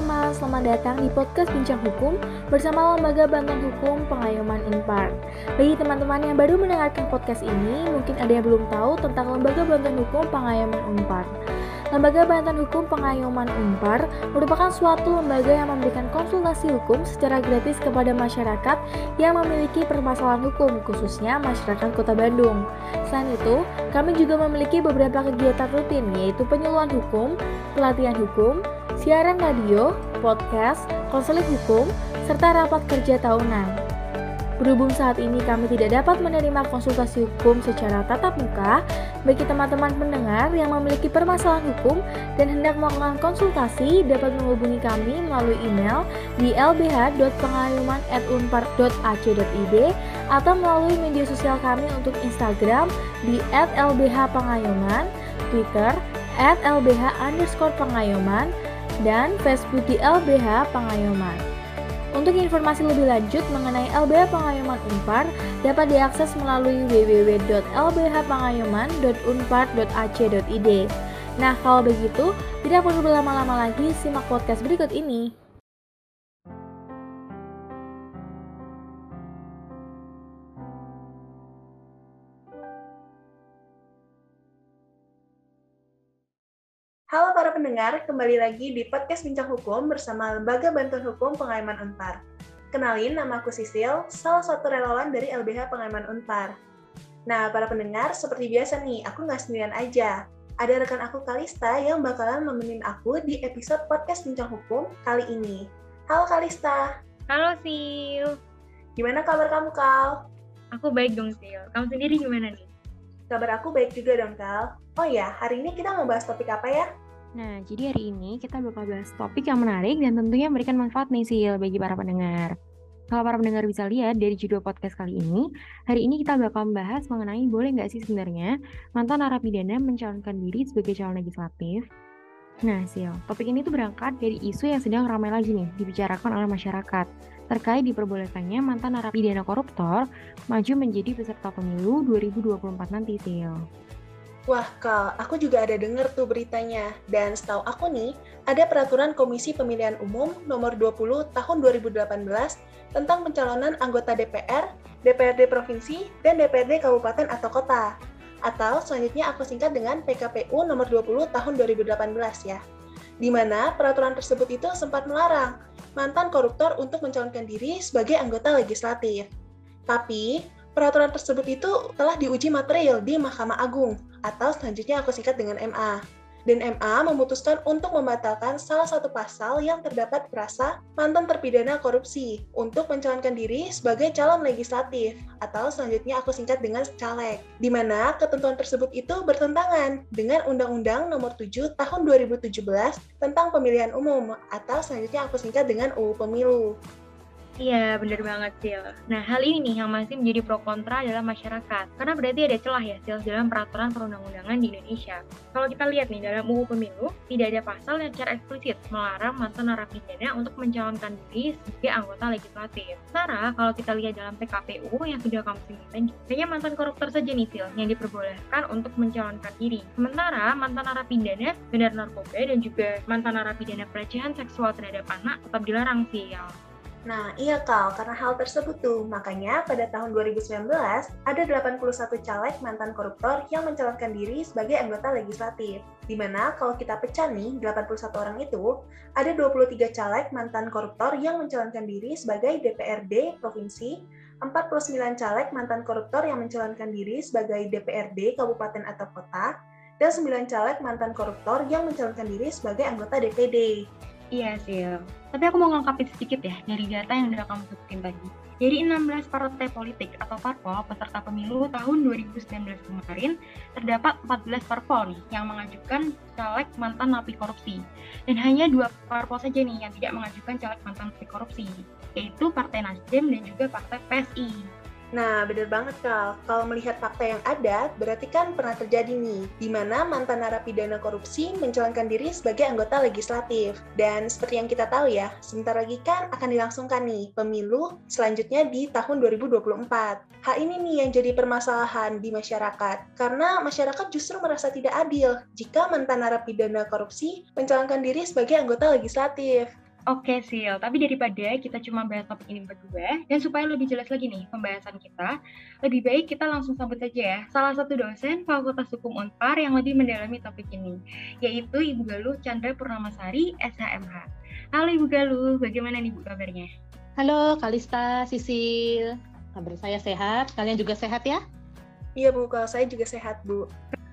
Teman-teman, selamat datang di podcast Bincang Hukum bersama Lembaga Bantuan Hukum Pengayoman Unpar. Bagi teman-teman yang baru mendengarkan podcast ini, mungkin ada yang belum tahu tentang Lembaga Bantuan Hukum Pengayoman Unpar. Lembaga Bantuan Hukum Pengayoman Unpar merupakan suatu lembaga yang memberikan konsultasi hukum secara gratis kepada masyarakat yang memiliki permasalahan hukum, khususnya masyarakat Kota Bandung. Selain itu, kami juga memiliki beberapa kegiatan rutin, yaitu penyuluhan hukum, pelatihan hukum, siaran radio, podcast, konseling hukum, serta rapat kerja tahunan. Berhubung saat ini kami tidak dapat menerima konsultasi hukum secara tatap muka, bagi teman-teman pendengar yang memiliki permasalahan hukum dan hendak melakukan konsultasi dapat menghubungi kami melalui email di lbh.pengayuman@unpar.ac.id atau melalui media sosial kami untuk Instagram di @lbhpengayuman, Twitter @lbh_pengayuman, dan Facebook di LBH Pengayoman. Untuk informasi lebih lanjut mengenai LBH Pengayoman Unpar dapat diakses melalui www.lbhpengayoman.unpar.ac.id. Nah, kalau begitu, tidak perlu berlama-lama lagi, simak podcast berikut ini. Pendengar, kembali lagi di podcast Bincang Hukum bersama Lembaga Bantuan Hukum Pengayaman Unpar. Kenalin, nama aku Sisil, salah satu relawan dari LBH Pengayaman Unpar. Nah, para pendengar, seperti biasa nih, aku nggak sendirian aja. Ada rekan aku Kalista yang bakalan nemenin aku di episode podcast Bincang Hukum kali ini. Halo Kalista. Halo Sil. Gimana kabar kamu, Kal? Aku baik dong Sil. Kamu sendiri gimana nih? Kabar aku baik juga dong, Kal. Oh ya, hari ini kita mau bahas topik apa ya? Nah, jadi hari ini kita bakal bahas topik yang menarik dan tentunya memberikan manfaat nih Sil bagi para pendengar. Kalau para pendengar bisa lihat dari judul podcast kali ini, hari ini kita bakal membahas mengenai boleh nggak sih sebenarnya mantan narapidana mencalonkan diri sebagai calon legislatif. Nah, Sil, topik ini tuh berangkat dari isu yang sedang ramai lagi nih dibicarakan oleh masyarakat terkait diperbolehkannya mantan narapidana koruptor maju menjadi peserta pemilu 2024 nanti, Sil. Wah, Kal, aku juga ada denger tuh beritanya. Dan setahu aku nih, ada peraturan Komisi Pemilihan Umum nomor 20 tahun 2018 tentang pencalonan anggota DPR, DPRD Provinsi, dan DPRD Kabupaten atau Kota. Atau selanjutnya aku singkat dengan PKPU nomor 20 tahun 2018 ya. Di mana peraturan tersebut itu sempat melarang mantan koruptor untuk mencalonkan diri sebagai anggota legislatif. Tapi, peraturan tersebut itu telah diuji material di Mahkamah Agung atau selanjutnya aku singkat dengan MA. Dan MA memutuskan untuk membatalkan salah satu pasal yang terdapat perasa mantan terpidana korupsi untuk mencalonkan diri sebagai calon legislatif atau selanjutnya aku singkat dengan caleg. Di mana ketentuan tersebut itu bertentangan dengan Undang-Undang Nomor 7 Tahun 2017 tentang Pemilihan Umum atau selanjutnya aku singkat dengan UU Pemilu. Iya, bener banget, Sil. Nah, hal ini nih yang masih menjadi pro kontra dalam masyarakat. Karena berarti ada celah ya, Sil, dalam peraturan perundang-undangan di Indonesia. Kalau kita lihat nih, dalam UU Pemilu, tidak ada pasal yang secara eksplisit melarang mantan narapidana untuk mencalonkan diri sebagai anggota legislatif. Sementara, kalau kita lihat dalam PKPU yang sudah kamu sebutkan, hanya mantan koruptor saja nih, Sil, yang diperbolehkan untuk mencalonkan diri. Sementara, mantan narapidana, benar narkoba, dan juga mantan narapidana pelecehan seksual terhadap anak tetap dilarang, Sil. Nah, iya Kal, karena hal tersebut tuh, makanya pada tahun 2019 ada 81 caleg mantan koruptor yang mencalonkan diri sebagai anggota legislatif. Di mana kalau kita pecah nih, 81 orang itu, ada 23 caleg mantan koruptor yang mencalonkan diri sebagai DPRD Provinsi, 49 caleg mantan koruptor yang mencalonkan diri sebagai DPRD Kabupaten atau Kota, dan 9 caleg mantan koruptor yang mencalonkan diri sebagai anggota DPD. Iya, Sil. Tapi aku mau ngungkapin sedikit ya dari data yang udah kamu sebutin tadi. Jadi 16 partai politik atau parpol peserta pemilu tahun 2019 kemarin terdapat 14 parpol nih yang mengajukan caleg mantan napi korupsi. Dan hanya dua parpol saja nih yang tidak mengajukan caleg mantan napi korupsi, yaitu Partai Nasdem dan juga Partai PSI. Nah, bener banget Kal. Kalau melihat fakta yang ada, berarti kan pernah terjadi nih, di mana mantan narapidana korupsi mencalonkan diri sebagai anggota legislatif. Dan seperti yang kita tahu ya, sebentar lagi kan akan dilangsungkan nih pemilu selanjutnya di tahun 2024. Hal ini nih yang jadi permasalahan di masyarakat, karena masyarakat justru merasa tidak adil jika mantan narapidana korupsi mencalonkan diri sebagai anggota legislatif. Oke, Sil. Tapi daripada kita cuma bahas topik ini berdua, dan supaya lebih jelas lagi nih pembahasan kita, lebih baik kita langsung sambut saja ya salah satu dosen Fakultas Hukum Unpar yang lebih mendalami topik ini, yaitu Ibu Galuh Chandra Purnamasari, SHMH. Halo Ibu Galuh, bagaimana nih Bu kabarnya? Halo Kalista, Sisil. Kabar saya sehat, kalian juga sehat ya? Iya Bu, kalau saya juga sehat Bu.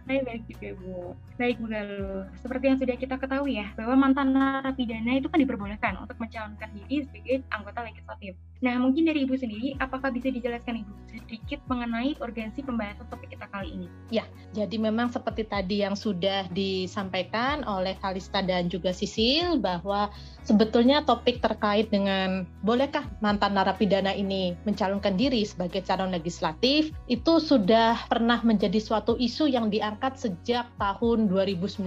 Baik, baik juga Bu. Baik Bu Galuh, seperti yang sudah kita ketahui ya, bahwa mantan narapidana itu kan diperbolehkan untuk mencalonkan diri sebagai anggota legislatif. Nah, mungkin dari Ibu sendiri, apakah bisa dijelaskan Ibu sedikit mengenai urgensi pembahasan topik kita kali ini? Ya, jadi memang seperti tadi yang sudah disampaikan oleh Kalista dan juga Sisil, bahwa sebetulnya topik terkait dengan bolehkah mantan narapidana ini mencalonkan diri sebagai calon legislatif, itu sudah pernah menjadi suatu isu yang diangkat sejak tahun 2019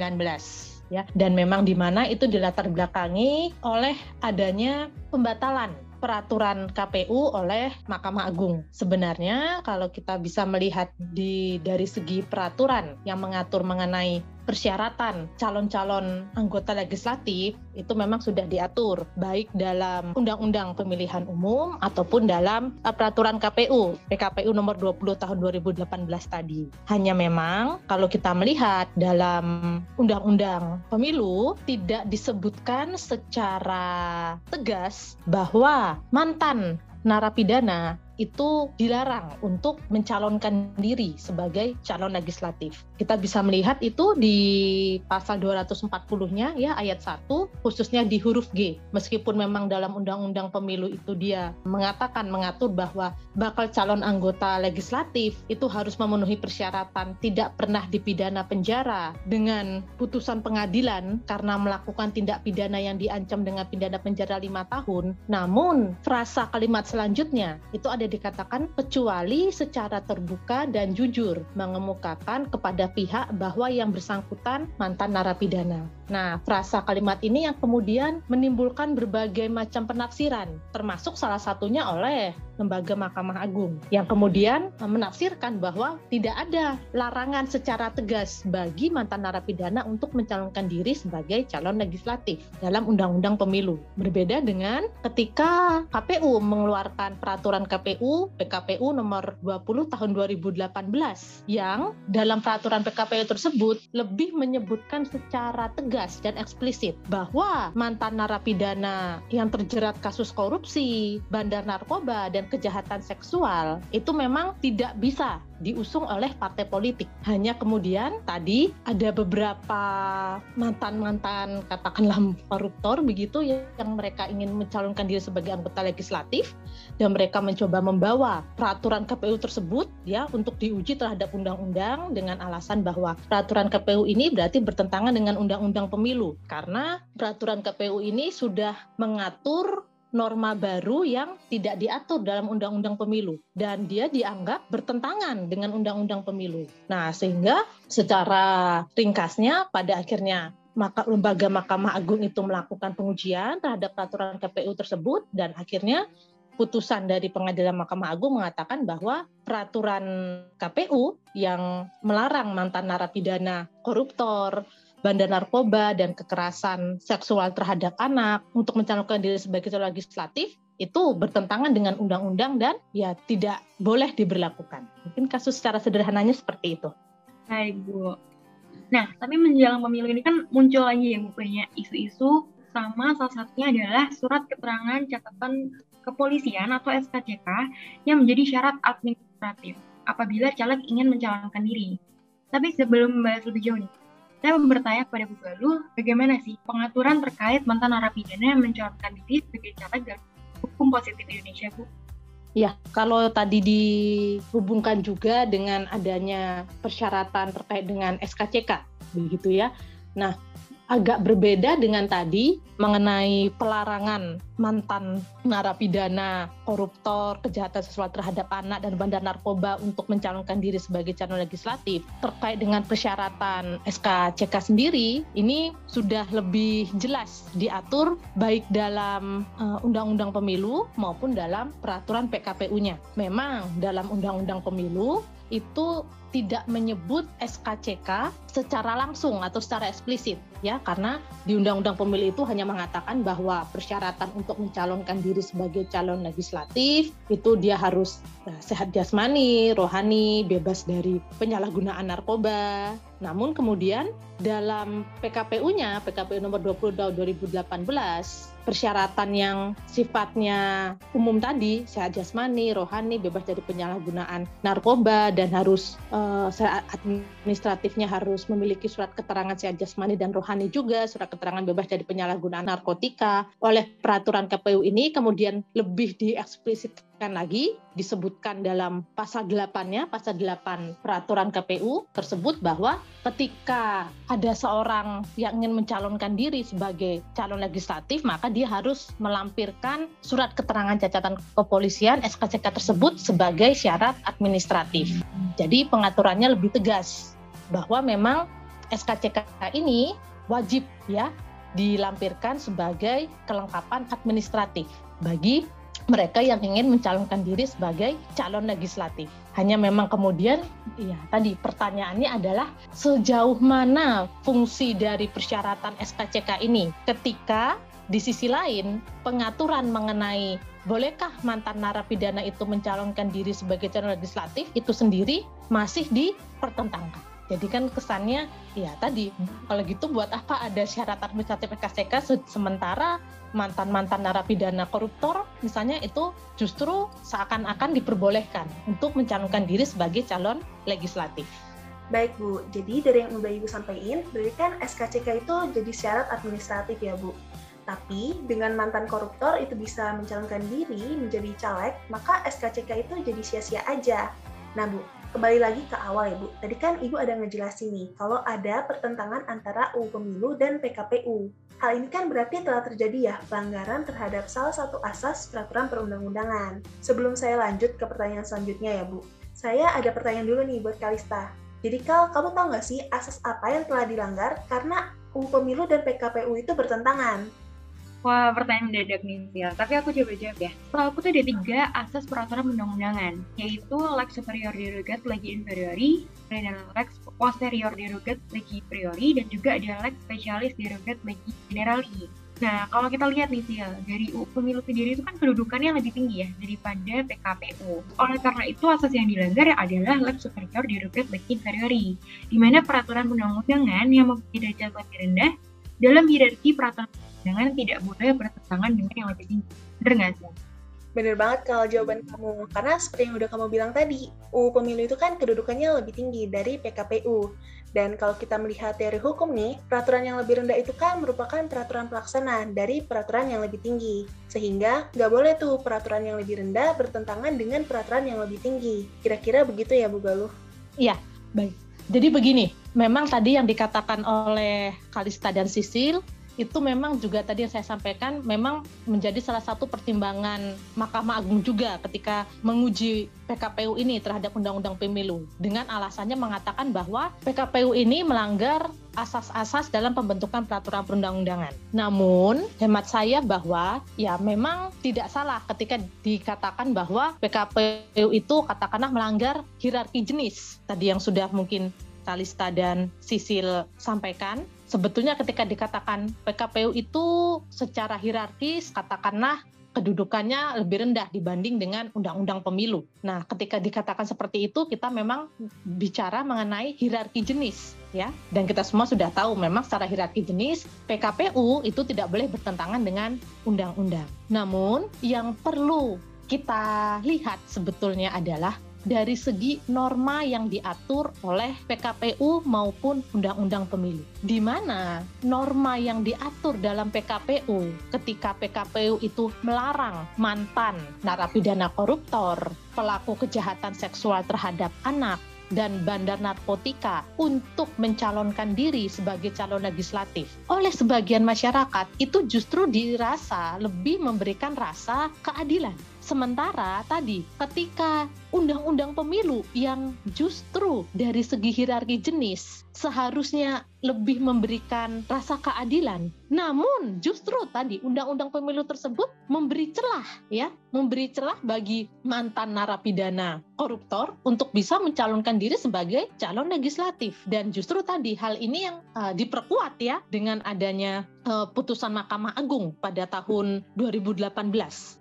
ya dan memang di mana itu dilatar belakangi oleh adanya pembatalan peraturan KPU oleh Mahkamah Agung. Sebenarnya kalau kita bisa melihat di dari segi peraturan yang mengatur mengenai persyaratan calon-calon anggota legislatif itu memang sudah diatur baik dalam Undang-Undang Pemilihan Umum ataupun dalam uh, peraturan KPU PKPU nomor 20 tahun 2018 tadi. Hanya memang kalau kita melihat dalam Undang-Undang Pemilu tidak disebutkan secara tegas bahwa mantan narapidana itu dilarang untuk mencalonkan diri sebagai calon legislatif. Kita bisa melihat itu di pasal 240-nya ya ayat 1 khususnya di huruf G. Meskipun memang dalam undang-undang pemilu itu dia mengatakan mengatur bahwa bakal calon anggota legislatif itu harus memenuhi persyaratan tidak pernah dipidana penjara dengan putusan pengadilan karena melakukan tindak pidana yang diancam dengan pidana penjara lima tahun. Namun frasa kalimat selanjutnya itu ada dikatakan kecuali secara terbuka dan jujur mengemukakan kepada pihak bahwa yang bersangkutan mantan narapidana. Nah, frasa kalimat ini yang kemudian menimbulkan berbagai macam penafsiran, termasuk salah satunya oleh lembaga Mahkamah Agung yang kemudian menafsirkan bahwa tidak ada larangan secara tegas bagi mantan narapidana untuk mencalonkan diri sebagai calon legislatif dalam Undang-Undang Pemilu. Berbeda dengan ketika KPU mengeluarkan peraturan KPU PKPU nomor 20 tahun 2018 yang dalam peraturan PKPU tersebut lebih menyebutkan secara tegas dan eksplisit bahwa mantan narapidana yang terjerat kasus korupsi, bandar narkoba, dan kejahatan seksual itu memang tidak bisa diusung oleh partai politik. Hanya kemudian tadi ada beberapa mantan-mantan katakanlah koruptor begitu yang mereka ingin mencalonkan diri sebagai anggota legislatif dan mereka mencoba membawa peraturan KPU tersebut ya untuk diuji terhadap undang-undang dengan alasan bahwa peraturan KPU ini berarti bertentangan dengan undang-undang pemilu karena peraturan KPU ini sudah mengatur norma baru yang tidak diatur dalam undang-undang pemilu dan dia dianggap bertentangan dengan undang-undang pemilu. Nah, sehingga secara ringkasnya pada akhirnya maka lembaga Mahkamah Agung itu melakukan pengujian terhadap peraturan KPU tersebut dan akhirnya putusan dari pengadilan Mahkamah Agung mengatakan bahwa peraturan KPU yang melarang mantan narapidana koruptor bandar narkoba dan kekerasan seksual terhadap anak untuk mencalonkan diri sebagai calon legislatif itu bertentangan dengan undang-undang dan ya tidak boleh diberlakukan. Mungkin kasus secara sederhananya seperti itu. Baik, Bu. Nah, tapi menjelang pemilu ini kan muncul lagi ya Bu banyak isu-isu sama salah satunya adalah surat keterangan catatan kepolisian atau SKCK yang menjadi syarat administratif apabila caleg ingin mencalonkan diri. Tapi sebelum membahas lebih jauh nih, saya mau bertanya kepada Bu Galuh, bagaimana sih pengaturan terkait mantan narapidana yang mencalonkan diri sebagai caleg hukum positif Indonesia, Bu? Ya, kalau tadi dihubungkan juga dengan adanya persyaratan terkait dengan SKCK, begitu ya. Nah, agak berbeda dengan tadi mengenai pelarangan mantan narapidana, koruptor, kejahatan seksual terhadap anak dan bandar narkoba untuk mencalonkan diri sebagai calon legislatif. Terkait dengan persyaratan SKCK sendiri, ini sudah lebih jelas diatur baik dalam uh, undang-undang pemilu maupun dalam peraturan PKPU-nya. Memang dalam undang-undang pemilu itu tidak menyebut SKCK secara langsung atau secara eksplisit ya karena di Undang-Undang Pemilu itu hanya mengatakan bahwa persyaratan untuk mencalonkan diri sebagai calon legislatif itu dia harus uh, sehat jasmani, rohani, bebas dari penyalahgunaan narkoba. Namun kemudian dalam PKPU-nya, PKPU nomor 20 tahun 2018 persyaratan yang sifatnya umum tadi, sehat jasmani, rohani, bebas dari penyalahgunaan narkoba dan harus uh, administratifnya harus memiliki surat keterangan sehat jasmani dan rohani juga, surat keterangan bebas dari penyalahgunaan narkotika. Oleh peraturan KPU ini kemudian lebih dieksplisitkan lagi disebutkan dalam pasal 8-nya, pasal 8 peraturan KPU tersebut bahwa ketika ada seorang yang ingin mencalonkan diri sebagai calon legislatif, maka dia harus melampirkan surat keterangan catatan kepolisian SKCK tersebut sebagai syarat administratif. Jadi pengaturannya lebih tegas bahwa memang SKCK ini wajib ya dilampirkan sebagai kelengkapan administratif bagi mereka yang ingin mencalonkan diri sebagai calon legislatif. Hanya memang kemudian, ya tadi pertanyaannya adalah sejauh mana fungsi dari persyaratan SKCK ini ketika di sisi lain pengaturan mengenai bolehkah mantan narapidana itu mencalonkan diri sebagai calon legislatif itu sendiri masih dipertentangkan. Jadi kan kesannya ya tadi kalau gitu buat apa ada syarat administratif KCK sementara mantan-mantan narapidana koruptor misalnya itu justru seakan-akan diperbolehkan untuk mencalonkan diri sebagai calon legislatif. Baik Bu, jadi dari yang udah Ibu sampaikan, berarti kan SKCK itu jadi syarat administratif ya Bu. Tapi dengan mantan koruptor itu bisa mencalonkan diri menjadi caleg, maka SKCK itu jadi sia-sia aja. Nah Bu, kembali lagi ke awal ya Bu. Tadi kan Ibu ada ngejelasin nih, kalau ada pertentangan antara UU Pemilu dan PKPU. Hal ini kan berarti telah terjadi ya pelanggaran terhadap salah satu asas peraturan perundang-undangan. Sebelum saya lanjut ke pertanyaan selanjutnya ya Bu, saya ada pertanyaan dulu nih buat Kalista. Jadi Kal, kamu tahu nggak sih asas apa yang telah dilanggar karena UU Pemilu dan PKPU itu bertentangan? Wah, pertanyaan mendadak nih, Sil. Tapi aku coba jawab ya. Setelah aku tuh ada tiga asas peraturan undang-undangan, yaitu lex superior derogat legi inferiori, dan lex posterior derogat legi priori, dan juga ada lex specialis derogat legi generali. Nah, kalau kita lihat nih, Sil, dari UU pemilu sendiri itu kan kedudukannya lebih tinggi ya daripada PKPU. Oleh karena itu, asas yang dilanggar adalah lex superior derogat legi inferiori, di mana peraturan undang-undangan yang memiliki derajat lebih rendah dalam hierarki peraturan dengan tidak boleh bertentangan dengan yang lebih tinggi. Bener nggak sih? Bener banget kalau jawaban kamu. Karena seperti yang udah kamu bilang tadi, UU Pemilu itu kan kedudukannya lebih tinggi dari PKPU. Dan kalau kita melihat teori hukum nih, peraturan yang lebih rendah itu kan merupakan peraturan pelaksana dari peraturan yang lebih tinggi. Sehingga nggak boleh tuh peraturan yang lebih rendah bertentangan dengan peraturan yang lebih tinggi. Kira-kira begitu ya Bu Galuh? Iya, baik. Jadi begini, memang tadi yang dikatakan oleh Kalista dan Sisil itu memang juga tadi yang saya sampaikan memang menjadi salah satu pertimbangan Mahkamah Agung juga ketika menguji PKPU ini terhadap Undang-Undang Pemilu dengan alasannya mengatakan bahwa PKPU ini melanggar asas-asas dalam pembentukan peraturan perundang-undangan. Namun, hemat saya bahwa ya memang tidak salah ketika dikatakan bahwa PKPU itu katakanlah melanggar hierarki jenis. Tadi yang sudah mungkin Kalista dan Sisil sampaikan sebetulnya ketika dikatakan PKPU itu secara hierarkis katakanlah kedudukannya lebih rendah dibanding dengan undang-undang pemilu. Nah, ketika dikatakan seperti itu, kita memang bicara mengenai hierarki jenis, ya. Dan kita semua sudah tahu memang secara hierarki jenis PKPU itu tidak boleh bertentangan dengan undang-undang. Namun, yang perlu kita lihat sebetulnya adalah dari segi norma yang diatur oleh PKPU maupun Undang-Undang Pemilu. Di mana norma yang diatur dalam PKPU ketika PKPU itu melarang mantan narapidana koruptor, pelaku kejahatan seksual terhadap anak, dan bandar narkotika untuk mencalonkan diri sebagai calon legislatif oleh sebagian masyarakat itu justru dirasa lebih memberikan rasa keadilan. Sementara tadi ketika undang-undang pemilu yang justru dari segi hierarki jenis seharusnya lebih memberikan rasa keadilan. Namun justru tadi undang-undang pemilu tersebut memberi celah ya, memberi celah bagi mantan narapidana koruptor untuk bisa mencalonkan diri sebagai calon legislatif. Dan justru tadi hal ini yang uh, diperkuat ya dengan adanya uh, putusan Mahkamah Agung pada tahun 2018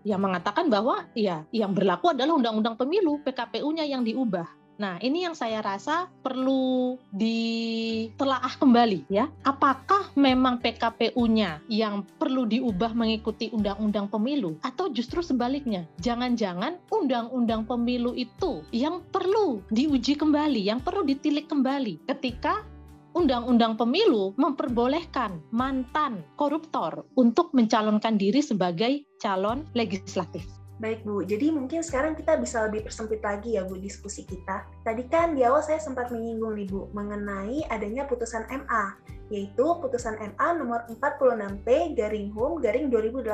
yang mengatakan bahwa ya yang berlaku adalah undang-undang pemilu PKPU-nya yang diubah Nah, ini yang saya rasa perlu ditelaah kembali ya. Apakah memang PKPU-nya yang perlu diubah mengikuti undang-undang pemilu atau justru sebaliknya? Jangan-jangan undang-undang pemilu itu yang perlu diuji kembali, yang perlu ditilik kembali ketika Undang-undang Pemilu memperbolehkan mantan koruptor untuk mencalonkan diri sebagai calon legislatif. Baik Bu, jadi mungkin sekarang kita bisa lebih persempit lagi ya Bu diskusi kita. Tadi kan di awal saya sempat menyinggung nih Bu mengenai adanya putusan MA, yaitu putusan MA nomor 46P garing HUM garing 2018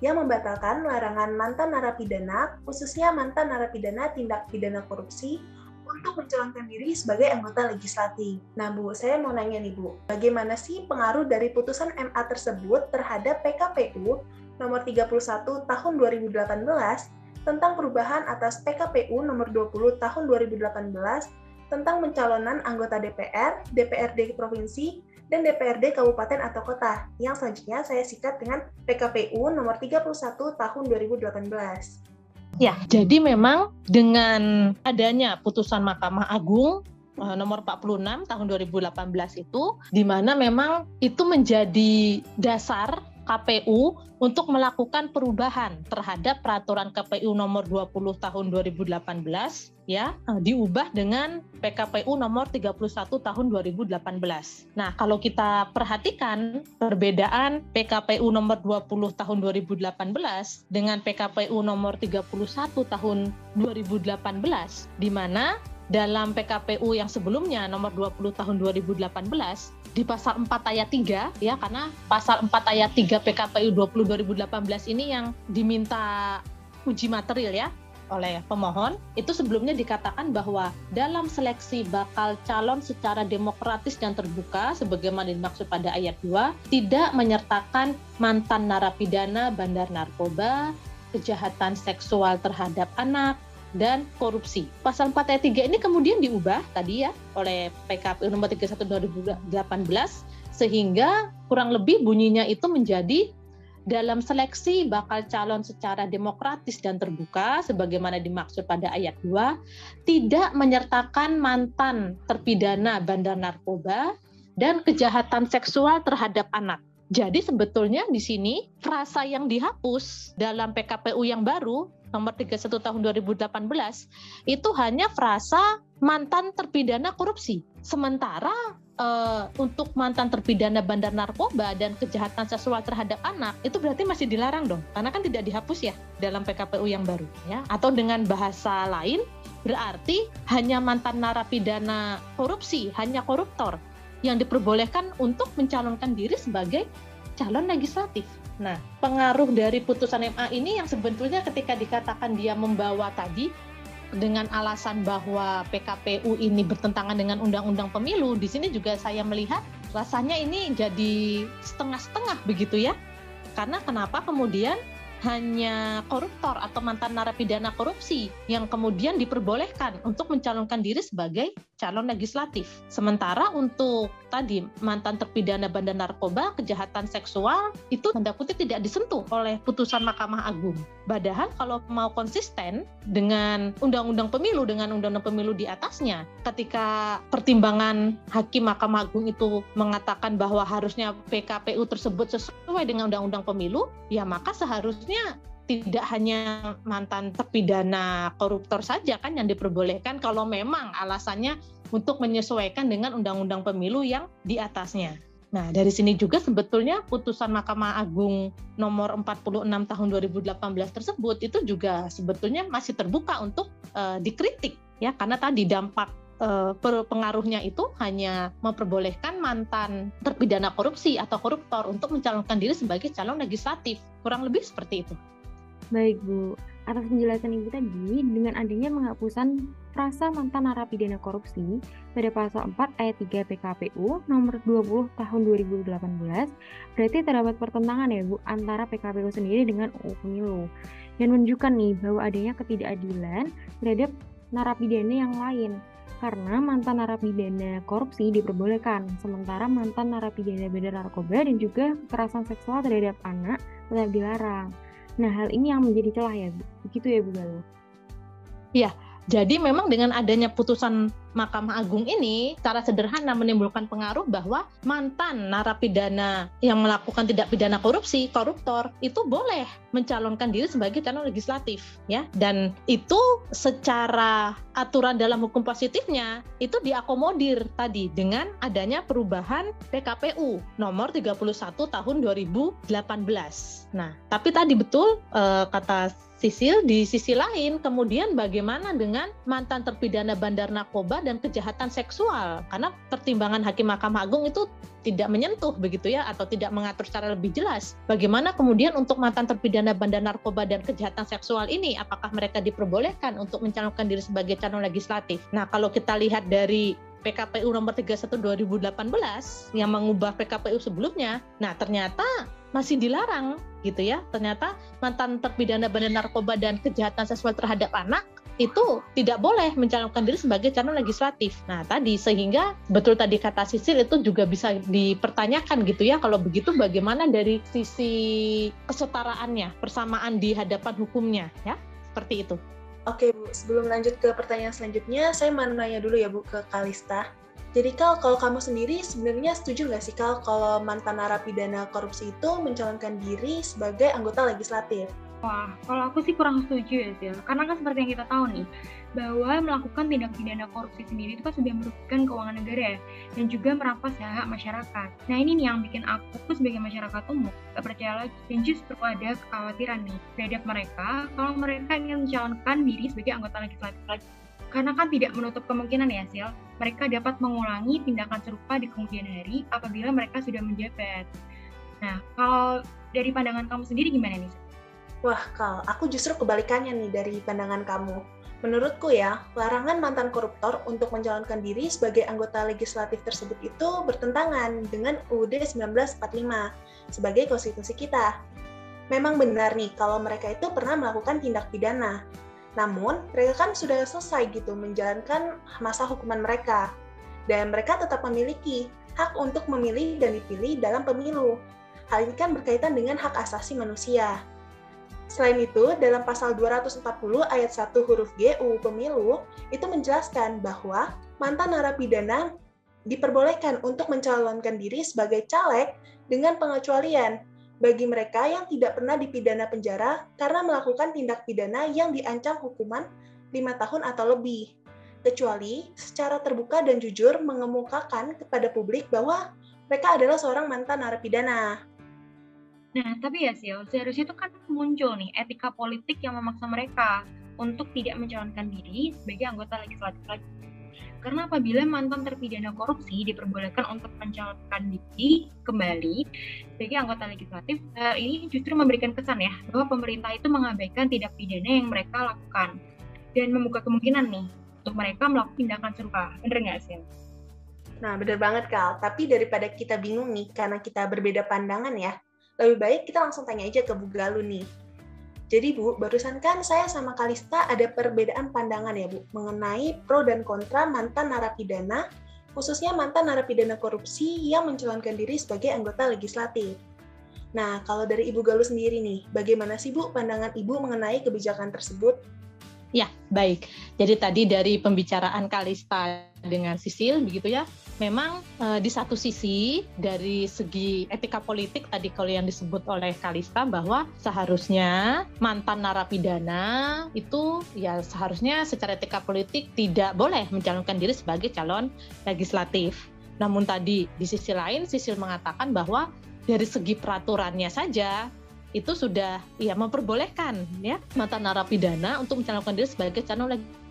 yang membatalkan larangan mantan narapidana, khususnya mantan narapidana tindak pidana korupsi untuk mencalonkan diri sebagai anggota legislatif. Nah Bu, saya mau nanya nih Bu, bagaimana sih pengaruh dari putusan MA tersebut terhadap PKPU nomor 31 tahun 2018 tentang perubahan atas PKPU nomor 20 tahun 2018 tentang pencalonan anggota DPR, DPRD provinsi, dan DPRD kabupaten atau kota yang selanjutnya saya sikat dengan PKPU nomor 31 tahun 2018. Ya, jadi memang dengan adanya putusan Mahkamah Agung eh, nomor 46 tahun 2018 itu di mana memang itu menjadi dasar KPU untuk melakukan perubahan terhadap peraturan KPU nomor 20 tahun 2018 ya eh, diubah dengan PKPU nomor 31 tahun 2018. Nah, kalau kita perhatikan perbedaan PKPU nomor 20 tahun 2018 dengan PKPU nomor 31 tahun 2018 di mana dalam PKPU yang sebelumnya nomor 20 tahun 2018 di pasal 4 ayat 3 ya karena pasal 4 ayat 3 PKPU 20 2018 ini yang diminta uji material ya oleh pemohon itu sebelumnya dikatakan bahwa dalam seleksi bakal calon secara demokratis dan terbuka sebagaimana dimaksud pada ayat 2 tidak menyertakan mantan narapidana bandar narkoba, kejahatan seksual terhadap anak, dan korupsi. Pasal 4 ayat 3 ini kemudian diubah tadi ya oleh PKPU nomor 31 2018 sehingga kurang lebih bunyinya itu menjadi dalam seleksi bakal calon secara demokratis dan terbuka sebagaimana dimaksud pada ayat 2 tidak menyertakan mantan terpidana bandar narkoba dan kejahatan seksual terhadap anak. Jadi sebetulnya di sini frasa yang dihapus dalam PKPU yang baru nomor 31 tahun 2018 itu hanya frasa mantan terpidana korupsi. Sementara uh, untuk mantan terpidana bandar narkoba dan kejahatan seksual terhadap anak itu berarti masih dilarang dong. Karena kan tidak dihapus ya dalam PKPU yang baru ya. Atau dengan bahasa lain berarti hanya mantan narapidana korupsi hanya koruptor yang diperbolehkan untuk mencalonkan diri sebagai calon legislatif Nah, pengaruh dari putusan MA ini yang sebetulnya ketika dikatakan dia membawa tadi dengan alasan bahwa PKPU ini bertentangan dengan undang-undang pemilu, di sini juga saya melihat rasanya ini jadi setengah-setengah begitu ya. Karena kenapa kemudian hanya koruptor atau mantan narapidana korupsi yang kemudian diperbolehkan untuk mencalonkan diri sebagai calon legislatif. Sementara untuk tadi mantan terpidana bandar narkoba, kejahatan seksual itu tanda kutip tidak disentuh oleh putusan Mahkamah Agung. Padahal kalau mau konsisten dengan undang-undang pemilu dengan undang-undang pemilu di atasnya, ketika pertimbangan hakim Mahkamah Agung itu mengatakan bahwa harusnya PKPU tersebut sesuai dengan undang-undang pemilu, ya maka seharusnya tidak hanya mantan terpidana koruptor saja kan yang diperbolehkan kalau memang alasannya untuk menyesuaikan dengan undang-undang pemilu yang di atasnya. Nah, dari sini juga sebetulnya putusan Mahkamah Agung nomor 46 tahun 2018 tersebut itu juga sebetulnya masih terbuka untuk uh, dikritik ya karena tadi dampak eh, pengaruhnya itu hanya memperbolehkan mantan terpidana korupsi atau koruptor untuk mencalonkan diri sebagai calon legislatif. Kurang lebih seperti itu. Baik Bu, atas penjelasan Ibu tadi, dengan adanya penghapusan frasa mantan narapidana korupsi pada pasal 4 ayat 3 PKPU nomor 20 tahun 2018, berarti terdapat pertentangan ya Bu antara PKPU sendiri dengan UU Pemilu. Yang menunjukkan nih bahwa adanya ketidakadilan terhadap narapidana yang lain karena mantan narapidana korupsi diperbolehkan, sementara mantan narapidana beredar narkoba dan juga kekerasan seksual terhadap anak tetap dilarang. Nah, hal ini yang menjadi celah ya. Begitu ya, Bu Galuh? Iya, jadi memang dengan adanya putusan Mahkamah Agung ini secara sederhana menimbulkan pengaruh bahwa mantan narapidana yang melakukan tidak pidana korupsi, koruptor itu boleh mencalonkan diri sebagai calon legislatif ya. Dan itu secara aturan dalam hukum positifnya itu diakomodir tadi dengan adanya perubahan PKPU nomor 31 tahun 2018. Nah, tapi tadi betul eh, kata Sisil di sisi lain kemudian bagaimana dengan mantan terpidana bandar narkoba dan kejahatan seksual karena pertimbangan hakim Mahkamah Agung itu tidak menyentuh begitu ya atau tidak mengatur secara lebih jelas bagaimana kemudian untuk mantan terpidana bandar narkoba dan kejahatan seksual ini apakah mereka diperbolehkan untuk mencalonkan diri sebagai calon legislatif. Nah, kalau kita lihat dari PKPU nomor 31 2018 yang mengubah PKPU sebelumnya, nah ternyata masih dilarang gitu ya. Ternyata mantan terpidana bandar narkoba dan kejahatan seksual terhadap anak itu tidak boleh mencalonkan diri sebagai calon legislatif. Nah, tadi sehingga betul tadi kata Sisil itu juga bisa dipertanyakan gitu ya. Kalau begitu bagaimana dari sisi kesetaraannya, persamaan di hadapan hukumnya ya? Seperti itu. Oke Bu, sebelum lanjut ke pertanyaan selanjutnya, saya mau nanya dulu ya Bu ke Kalista. Jadi Kal, kalau kamu sendiri sebenarnya setuju nggak sih Kal kalau mantan narapidana korupsi itu mencalonkan diri sebagai anggota legislatif? Wah, kalau aku sih kurang setuju ya, Sil. Karena kan seperti yang kita tahu nih, bahwa melakukan tindak pidana korupsi sendiri itu kan sudah merugikan keuangan negara ya, dan juga merampas hak masyarakat. Nah ini nih yang bikin aku sebagai masyarakat umum gak percaya lagi, dan justru ada kekhawatiran nih terhadap mereka kalau mereka ingin mencalonkan diri sebagai anggota legislatif lagi. Karena kan tidak menutup kemungkinan ya, Sil, mereka dapat mengulangi tindakan serupa di kemudian hari apabila mereka sudah menjabat. Nah, kalau dari pandangan kamu sendiri gimana nih? Wah, Kal, aku justru kebalikannya nih dari pandangan kamu. Menurutku ya, larangan mantan koruptor untuk mencalonkan diri sebagai anggota legislatif tersebut itu bertentangan dengan UUD 1945 sebagai konstitusi kita. Memang benar nih kalau mereka itu pernah melakukan tindak pidana, namun, mereka kan sudah selesai gitu menjalankan masa hukuman mereka. Dan mereka tetap memiliki hak untuk memilih dan dipilih dalam pemilu. Hal ini kan berkaitan dengan hak asasi manusia. Selain itu, dalam pasal 240 ayat 1 huruf G UU Pemilu, itu menjelaskan bahwa mantan narapidana diperbolehkan untuk mencalonkan diri sebagai caleg dengan pengecualian bagi mereka yang tidak pernah dipidana penjara karena melakukan tindak pidana yang diancam hukuman 5 tahun atau lebih, kecuali secara terbuka dan jujur mengemukakan kepada publik bahwa mereka adalah seorang mantan narapidana. Nah, tapi ya Sil, seharusnya itu kan muncul nih etika politik yang memaksa mereka untuk tidak mencalonkan diri sebagai anggota legislatif. Karena apabila mantan terpidana korupsi diperbolehkan untuk mencalonkan diri kembali sebagai anggota legislatif, hal ini justru memberikan kesan ya bahwa pemerintah itu mengabaikan tindak pidana yang mereka lakukan dan membuka kemungkinan nih untuk mereka melakukan tindakan serupa. Bener nggak sih? Nah, bener banget Kal. Tapi daripada kita bingung nih karena kita berbeda pandangan ya, lebih baik kita langsung tanya aja ke Bu Galuh nih jadi Bu, barusan kan saya sama Kalista ada perbedaan pandangan ya Bu, mengenai pro dan kontra mantan narapidana, khususnya mantan narapidana korupsi yang mencalonkan diri sebagai anggota legislatif. Nah, kalau dari Ibu Galuh sendiri nih, bagaimana sih Bu pandangan Ibu mengenai kebijakan tersebut? Ya, baik. Jadi tadi dari pembicaraan Kalista dengan Sisil, begitu ya, memang e, di satu sisi dari segi etika politik tadi kalau yang disebut oleh Kalista bahwa seharusnya mantan narapidana itu ya seharusnya secara etika politik tidak boleh mencalonkan diri sebagai calon legislatif. Namun tadi di sisi lain Sisil mengatakan bahwa dari segi peraturannya saja itu sudah ya memperbolehkan ya mantan narapidana untuk mencalonkan diri sebagai calon legislatif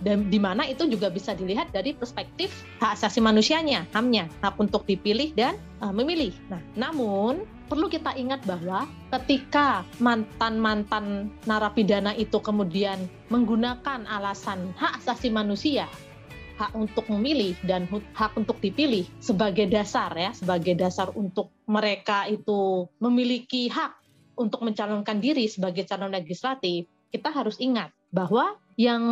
dan di mana itu juga bisa dilihat dari perspektif hak asasi manusianya, HAM-nya, hak untuk dipilih dan uh, memilih. Nah, namun perlu kita ingat bahwa ketika mantan-mantan narapidana itu kemudian menggunakan alasan hak asasi manusia hak untuk memilih dan hak untuk dipilih sebagai dasar ya, sebagai dasar untuk mereka itu memiliki hak untuk mencalonkan diri sebagai calon legislatif, kita harus ingat bahwa yang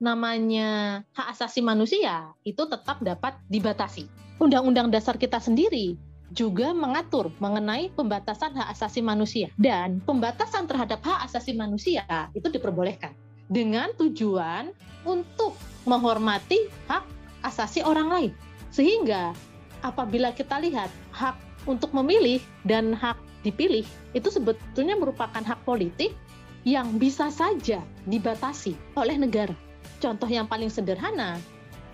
namanya hak asasi manusia itu tetap dapat dibatasi. Undang-undang dasar kita sendiri juga mengatur mengenai pembatasan hak asasi manusia dan pembatasan terhadap hak asasi manusia itu diperbolehkan dengan tujuan untuk menghormati hak asasi orang lain. Sehingga apabila kita lihat hak untuk memilih dan hak dipilih itu sebetulnya merupakan hak politik yang bisa saja dibatasi oleh negara. Contoh yang paling sederhana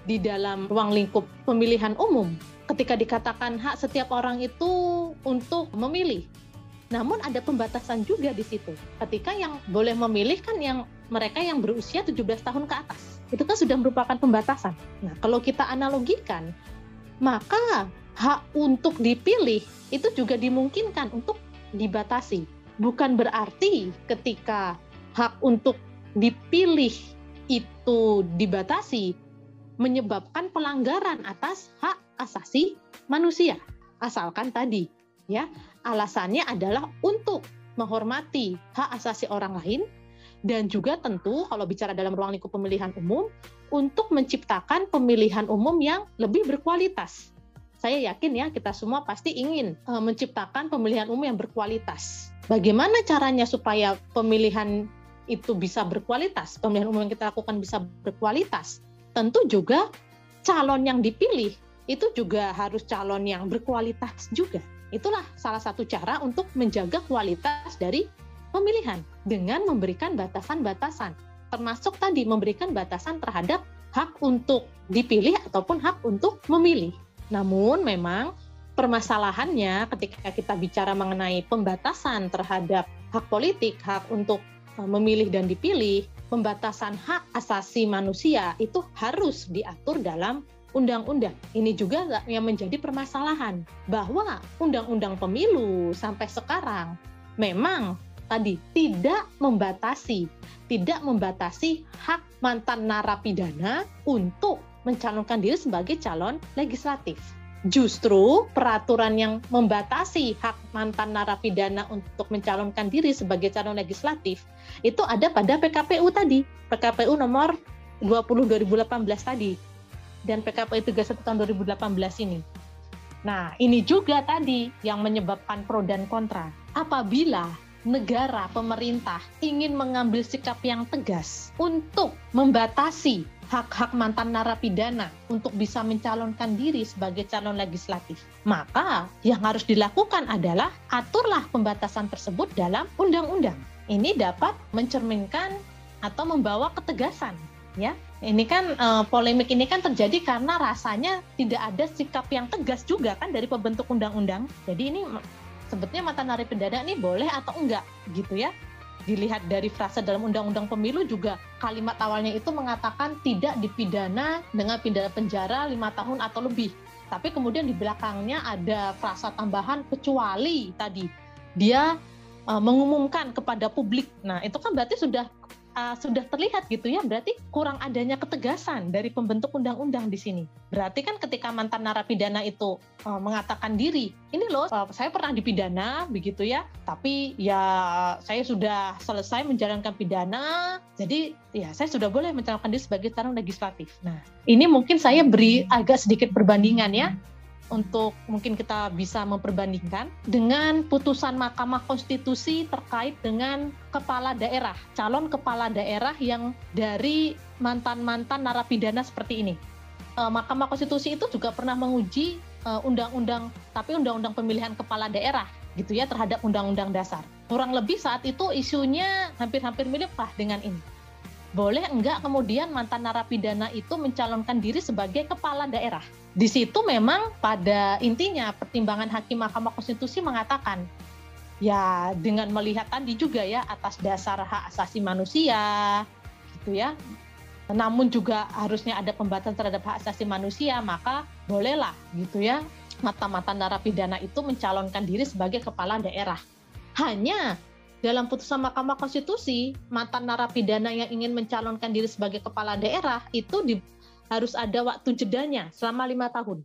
di dalam ruang lingkup pemilihan umum ketika dikatakan hak setiap orang itu untuk memilih. Namun ada pembatasan juga di situ. Ketika yang boleh memilih kan yang mereka yang berusia 17 tahun ke atas itu kan sudah merupakan pembatasan. Nah, kalau kita analogikan, maka hak untuk dipilih itu juga dimungkinkan untuk dibatasi. Bukan berarti ketika hak untuk dipilih itu dibatasi menyebabkan pelanggaran atas hak asasi manusia. Asalkan tadi ya, alasannya adalah untuk menghormati hak asasi orang lain dan juga tentu kalau bicara dalam ruang lingkup pemilihan umum untuk menciptakan pemilihan umum yang lebih berkualitas. Saya yakin ya kita semua pasti ingin uh, menciptakan pemilihan umum yang berkualitas. Bagaimana caranya supaya pemilihan itu bisa berkualitas, pemilihan umum yang kita lakukan bisa berkualitas? Tentu juga calon yang dipilih itu juga harus calon yang berkualitas juga. Itulah salah satu cara untuk menjaga kualitas dari pemilihan dengan memberikan batasan-batasan, termasuk tadi memberikan batasan terhadap hak untuk dipilih ataupun hak untuk memilih. Namun memang permasalahannya ketika kita bicara mengenai pembatasan terhadap hak politik, hak untuk e, memilih dan dipilih, pembatasan hak asasi manusia itu harus diatur dalam undang-undang. Ini juga yang menjadi permasalahan bahwa undang-undang pemilu sampai sekarang memang tadi tidak membatasi, tidak membatasi hak mantan narapidana untuk mencalonkan diri sebagai calon legislatif. Justru peraturan yang membatasi hak mantan narapidana untuk mencalonkan diri sebagai calon legislatif itu ada pada PKPU tadi, PKPU nomor 20 2018 tadi dan PKPU 31 tahun 2018 ini. Nah, ini juga tadi yang menyebabkan pro dan kontra. Apabila negara, pemerintah ingin mengambil sikap yang tegas untuk membatasi hak-hak mantan narapidana untuk bisa mencalonkan diri sebagai calon legislatif. Maka yang harus dilakukan adalah aturlah pembatasan tersebut dalam undang-undang. Ini dapat mencerminkan atau membawa ketegasan ya. Ini kan uh, polemik ini kan terjadi karena rasanya tidak ada sikap yang tegas juga kan dari pembentuk undang-undang. Jadi ini sebetulnya mantan narapidana ini boleh atau enggak gitu ya dilihat dari frasa dalam undang-undang pemilu juga kalimat awalnya itu mengatakan tidak dipidana dengan pidana penjara lima tahun atau lebih. Tapi kemudian di belakangnya ada frasa tambahan kecuali tadi. Dia uh, mengumumkan kepada publik. Nah itu kan berarti sudah uh, sudah terlihat gitu ya berarti kurang adanya ketegasan dari pembentuk undang-undang di sini. Berarti kan ketika mantan narapidana itu uh, mengatakan diri, ini loh uh, saya pernah dipidana begitu ya, tapi ya saya sudah selesai menjalankan pidana, jadi ya saya sudah boleh mencalonkan diri sebagai calon legislatif. Nah, ini mungkin saya beri agak sedikit perbandingan ya untuk mungkin kita bisa memperbandingkan dengan putusan Mahkamah Konstitusi terkait dengan kepala daerah, calon kepala daerah yang dari mantan-mantan narapidana seperti ini. Eh, Mahkamah Konstitusi itu juga pernah menguji eh, undang-undang, tapi undang-undang pemilihan kepala daerah gitu ya terhadap undang-undang dasar. Kurang lebih saat itu isunya hampir-hampir mirip lah dengan ini. Boleh enggak kemudian mantan narapidana itu mencalonkan diri sebagai kepala daerah? Di situ memang pada intinya pertimbangan hakim Mahkamah Konstitusi mengatakan ya dengan melihat tadi juga ya atas dasar hak asasi manusia gitu ya namun juga harusnya ada pembatasan terhadap hak asasi manusia, maka bolehlah gitu ya mata-mata narapidana itu mencalonkan diri sebagai kepala daerah. Hanya dalam putusan Mahkamah Konstitusi, mantan narapidana yang ingin mencalonkan diri sebagai kepala daerah itu di, harus ada waktu jedanya selama lima tahun.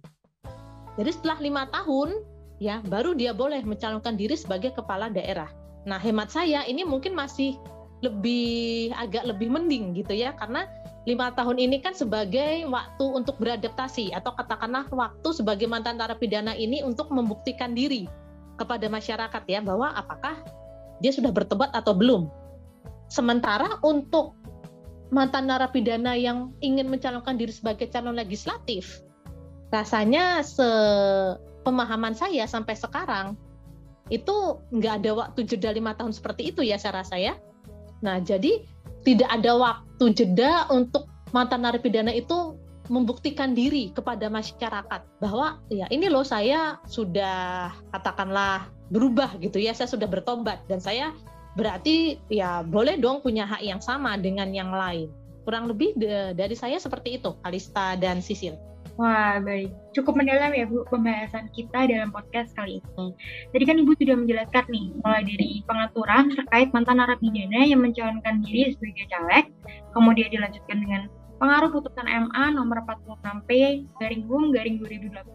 Jadi setelah lima tahun, ya baru dia boleh mencalonkan diri sebagai kepala daerah. Nah, hemat saya ini mungkin masih lebih agak lebih mending gitu ya, karena lima tahun ini kan sebagai waktu untuk beradaptasi atau katakanlah waktu sebagai mantan narapidana ini untuk membuktikan diri kepada masyarakat ya bahwa apakah dia sudah bertobat atau belum. Sementara untuk mantan narapidana yang ingin mencalonkan diri sebagai calon legislatif, rasanya sepemahaman saya sampai sekarang itu nggak ada waktu jeda lima tahun seperti itu ya saya rasa ya. Nah jadi tidak ada waktu jeda untuk mantan narapidana itu membuktikan diri kepada masyarakat bahwa ya ini loh saya sudah katakanlah berubah gitu ya saya sudah bertobat dan saya berarti ya boleh dong punya hak yang sama dengan yang lain kurang lebih de, dari saya seperti itu Alista dan Sisil. Wah, baik. Cukup mendalam ya, Bu, pembahasan kita dalam podcast kali ini. Tadi kan Ibu sudah menjelaskan nih, mulai dari pengaturan terkait mantan narapidana yang mencalonkan diri sebagai caleg, kemudian dilanjutkan dengan pengaruh putusan MA nomor 46P garing garing 2018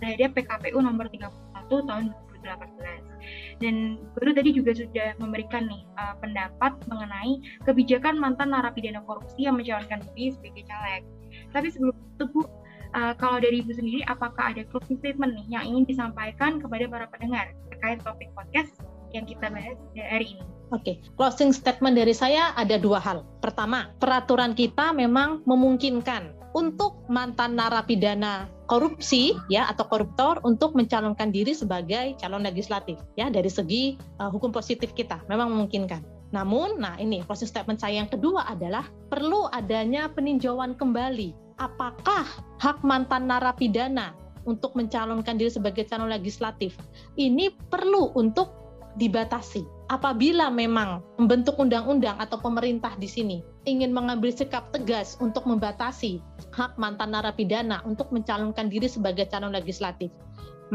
terhadap PKPU nomor 31 tahun 2018. Dan baru tadi juga sudah memberikan nih uh, pendapat mengenai kebijakan mantan narapidana korupsi yang mencalonkan diri sebagai caleg. Tapi sebelum itu Bu, uh, kalau dari Ibu sendiri, apakah ada closing statement nih yang ingin disampaikan kepada para pendengar terkait topik podcast yang kita bahas hari ini? Oke, okay. closing statement dari saya ada dua hal. Pertama, peraturan kita memang memungkinkan untuk mantan narapidana korupsi ya atau koruptor untuk mencalonkan diri sebagai calon legislatif ya dari segi uh, hukum positif kita memang memungkinkan. Namun, nah ini closing statement saya yang kedua adalah perlu adanya peninjauan kembali apakah hak mantan narapidana untuk mencalonkan diri sebagai calon legislatif ini perlu untuk dibatasi. Apabila memang membentuk undang-undang atau pemerintah di sini ingin mengambil sikap tegas untuk membatasi hak mantan narapidana untuk mencalonkan diri sebagai calon legislatif,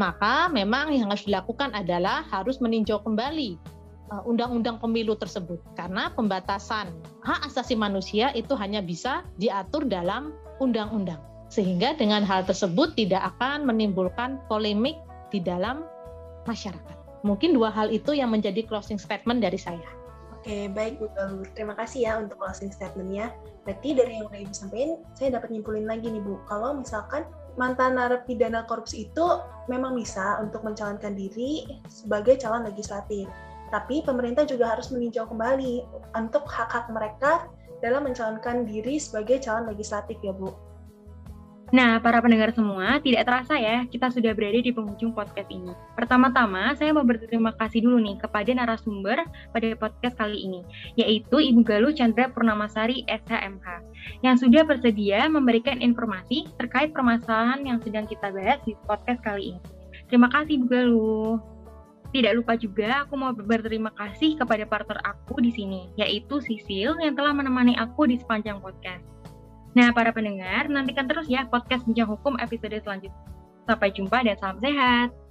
maka memang yang harus dilakukan adalah harus meninjau kembali uh, undang-undang pemilu tersebut karena pembatasan hak asasi manusia itu hanya bisa diatur dalam undang-undang. Sehingga dengan hal tersebut tidak akan menimbulkan polemik di dalam masyarakat. Mungkin dua hal itu yang menjadi closing statement dari saya. Oke, baik Bu Galuh. Terima kasih ya untuk closing statementnya. Berarti dari yang udah Ibu sampaikan, saya dapat nyimpulin lagi nih Bu, kalau misalkan mantan narapidana korupsi itu memang bisa untuk mencalonkan diri sebagai calon legislatif. Tapi pemerintah juga harus meninjau kembali untuk hak-hak mereka dalam mencalonkan diri sebagai calon legislatif ya Bu. Nah, para pendengar semua, tidak terasa ya, kita sudah berada di penghujung podcast ini. Pertama-tama, saya mau berterima kasih dulu nih kepada narasumber pada podcast kali ini, yaitu Ibu Galuh Chandra Purnamasari SHMH, yang sudah bersedia memberikan informasi terkait permasalahan yang sedang kita bahas di podcast kali ini. Terima kasih Ibu Galuh. Tidak lupa juga aku mau berterima kasih kepada partner aku di sini, yaitu Sisil yang telah menemani aku di sepanjang podcast. Nah, para pendengar, nantikan terus ya podcast Bincang Hukum episode selanjutnya. Sampai jumpa dan salam sehat.